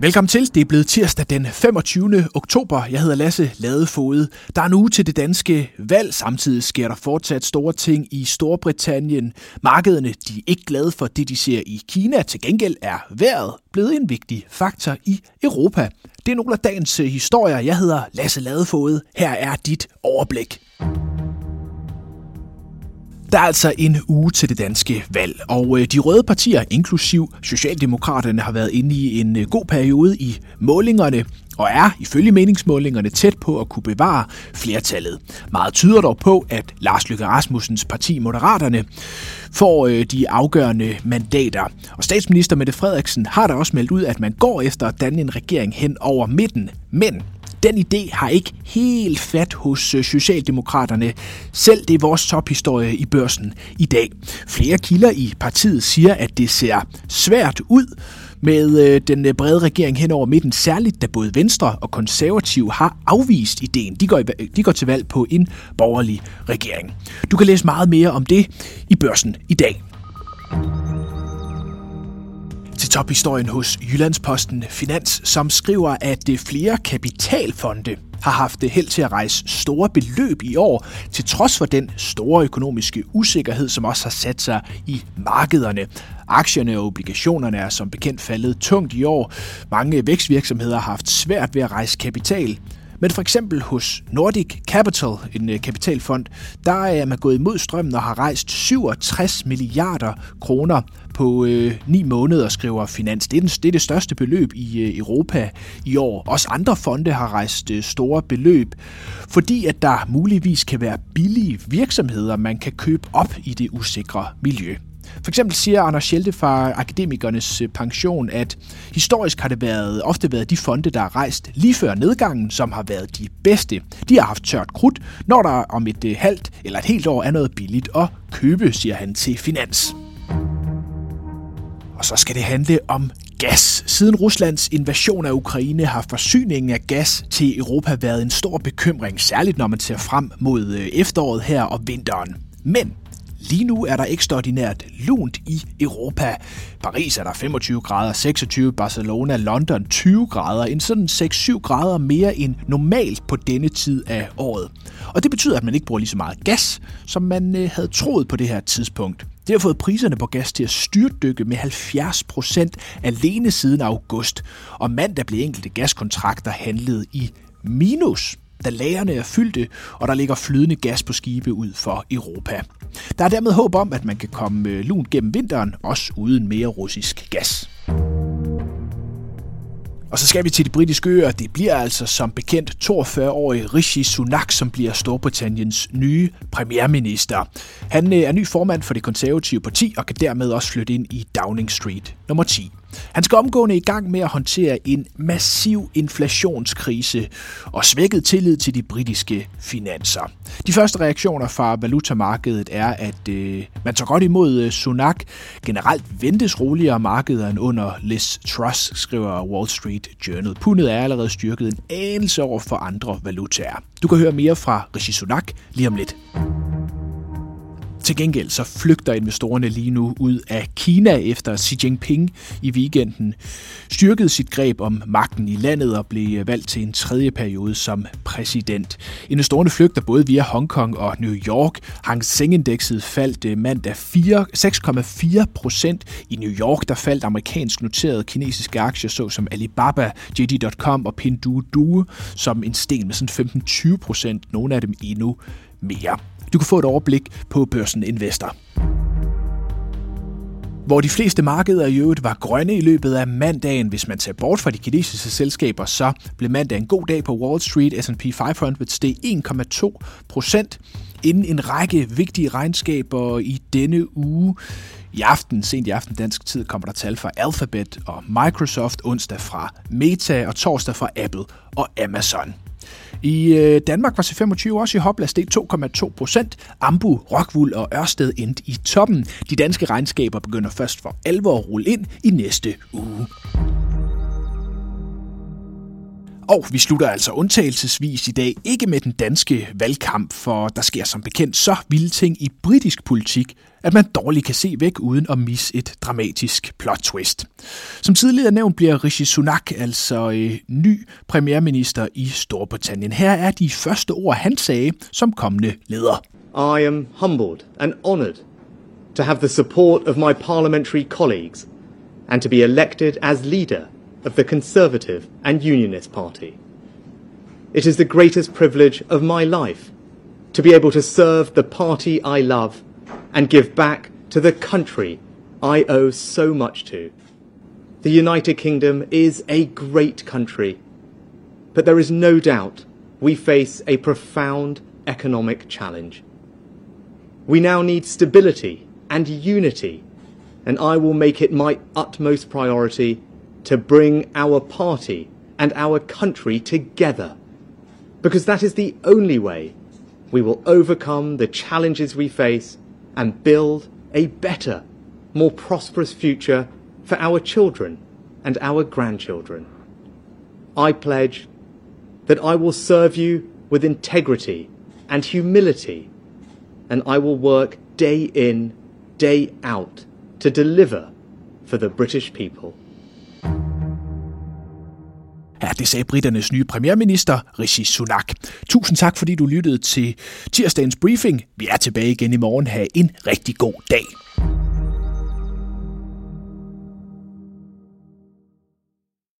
Velkommen til. Det er blevet tirsdag den 25. oktober. Jeg hedder Lasse Ladefode. Der er en uge til det danske valg. Samtidig sker der fortsat store ting i Storbritannien. Markederne de er ikke glade for det, de ser i Kina. Til gengæld er vejret blevet en vigtig faktor i Europa. Det er nogle af dagens øh, historier. Jeg hedder Lasse Ladefode. Her er dit overblik. Der er altså en uge til det danske valg, og øh, de røde partier, inklusiv Socialdemokraterne, har været inde i en øh, god periode i målingerne og er ifølge meningsmålingerne tæt på at kunne bevare flertallet. Meget tyder dog på, at Lars Løkke Rasmussens parti Moderaterne får øh, de afgørende mandater. Og statsminister Mette Frederiksen har da også meldt ud, at man går efter at danne en regering hen over midten. Men den idé har ikke helt fat hos øh, Socialdemokraterne. Selv det er vores tophistorie i børsen i dag. Flere kilder i partiet siger, at det ser svært ud med øh, den øh, brede regering hen over midten, særligt da både Venstre og Konservative har afvist ideen. De går, de går til valg på en borgerlig regering. Du kan læse meget mere om det i børsen i dag tophistorien hos Jyllandsposten Finans, som skriver, at øh, flere kapitalfonde har haft øh, held til at rejse store beløb i år, til trods for den store økonomiske usikkerhed, som også har sat sig i markederne. Aktierne og obligationerne er som bekendt faldet tungt i år. Mange vækstvirksomheder har haft svært ved at rejse kapital. Men for eksempel hos Nordic Capital, en øh, kapitalfond, der øh, er man gået imod strømmen og har rejst 67 milliarder kroner på øh, 9 måneder, skriver Finans. Det er, den, det er det største beløb i øh, Europa i år. Også andre fonde har rejst øh, store beløb, fordi at der muligvis kan være billige virksomheder, man kan købe op i det usikre miljø. For eksempel siger Anders Schelte fra Akademikernes øh, Pension, at historisk har det været, ofte været de fonde, der er rejst lige før nedgangen, som har været de bedste. De har haft tørt krudt, når der om et øh, halvt eller et helt år er noget billigt at købe, siger han til Finans. Og så skal det handle om gas. Siden Ruslands invasion af Ukraine har forsyningen af gas til Europa været en stor bekymring, særligt når man ser frem mod øh, efteråret her og vinteren. Men Lige nu er der ekstraordinært lunt i Europa. Paris er der 25 grader, 26, Barcelona, London 20 grader, en sådan 6-7 grader mere end normalt på denne tid af året. Og det betyder, at man ikke bruger lige så meget gas, som man øh, havde troet på det her tidspunkt. Det har fået priserne på gas til at styrtdykke med 70 procent alene siden august, og mandag blev enkelte gaskontrakter handlet i minus da lagerne er fyldte, og der ligger flydende gas på skibe ud for Europa. Der er dermed håb om, at man kan komme øh, lunt gennem vinteren, også uden mere russisk gas. Og så skal vi til de britiske øer. Det bliver altså som bekendt 42-årige Rishi Sunak, som bliver Storbritanniens nye premierminister. Han øh, er ny formand for det konservative parti og kan dermed også flytte ind i Downing Street nummer 10. Han skal omgående i gang med at håndtere en massiv inflationskrise og svækket tillid til de britiske finanser. De første reaktioner fra valutamarkedet er, at øh, man tager godt imod øh, Sunak. Generelt ventes roligere markeder end under Liz Truss, skriver Wall Street Journal. Pundet er allerede styrket en anelse over for andre valutaer. Du kan høre mere fra Rishi Sunak lige om lidt. Til gengæld så flygter investorerne lige nu ud af Kina efter Xi Jinping i weekenden styrkede sit greb om magten i landet og blev valgt til en tredje periode som præsident. Investorerne flygter både via Hongkong og New York. Hang Seng-indekset faldt øh, mandag 6,4 procent. I New York der faldt amerikansk noterede kinesiske aktier såsom Alibaba, JD.com og Pinduoduo som en sten med sådan 15-20 procent. Nogle af dem endnu mere. Du kan få et overblik på Børsen Investor. Hvor de fleste markeder i øvrigt var grønne i løbet af mandagen, hvis man ser bort fra de kinesiske selskaber, så blev mandag en god dag på Wall Street. S&P 500 steg 1,2 procent inden en række vigtige regnskaber i denne uge. I aften, sent i aften dansk tid, kommer der tal fra Alphabet og Microsoft, onsdag fra Meta og torsdag fra Apple og Amazon. I øh, Danmark var C25 også i hopla steg 2,2 procent. Ambu, Rockwool og Ørsted endte i toppen. De danske regnskaber begynder først for alvor at rulle ind i næste uge. Og vi slutter altså undtagelsesvis i dag ikke med den danske valgkamp, for der sker som bekendt så vilde ting i britisk politik, at man dårligt kan se væk uden at misse et dramatisk plot twist. Som tidligere nævnt bliver Rishi Sunak altså øh, ny premierminister i Storbritannien. Her er de første ord, han sagde som kommende leder. I am humbled and honored to have the support of my parliamentary colleagues and to be elected as leader of the Conservative and Unionist Party. It is the greatest privilege of my life to be able to serve the party I love and give back to the country I owe so much to. The United Kingdom is a great country, but there is no doubt we face a profound economic challenge. We now need stability and unity, and I will make it my utmost priority to bring our party and our country together, because that is the only way we will overcome the challenges we face and build a better, more prosperous future for our children and our grandchildren. I pledge that I will serve you with integrity and humility, and I will work day in, day out to deliver for the British people. Ja, det sagde britternes nye premierminister, Rishi Sunak. Tusind tak, fordi du lyttede til tirsdagens briefing. Vi er tilbage igen i morgen. Ha' en rigtig god dag.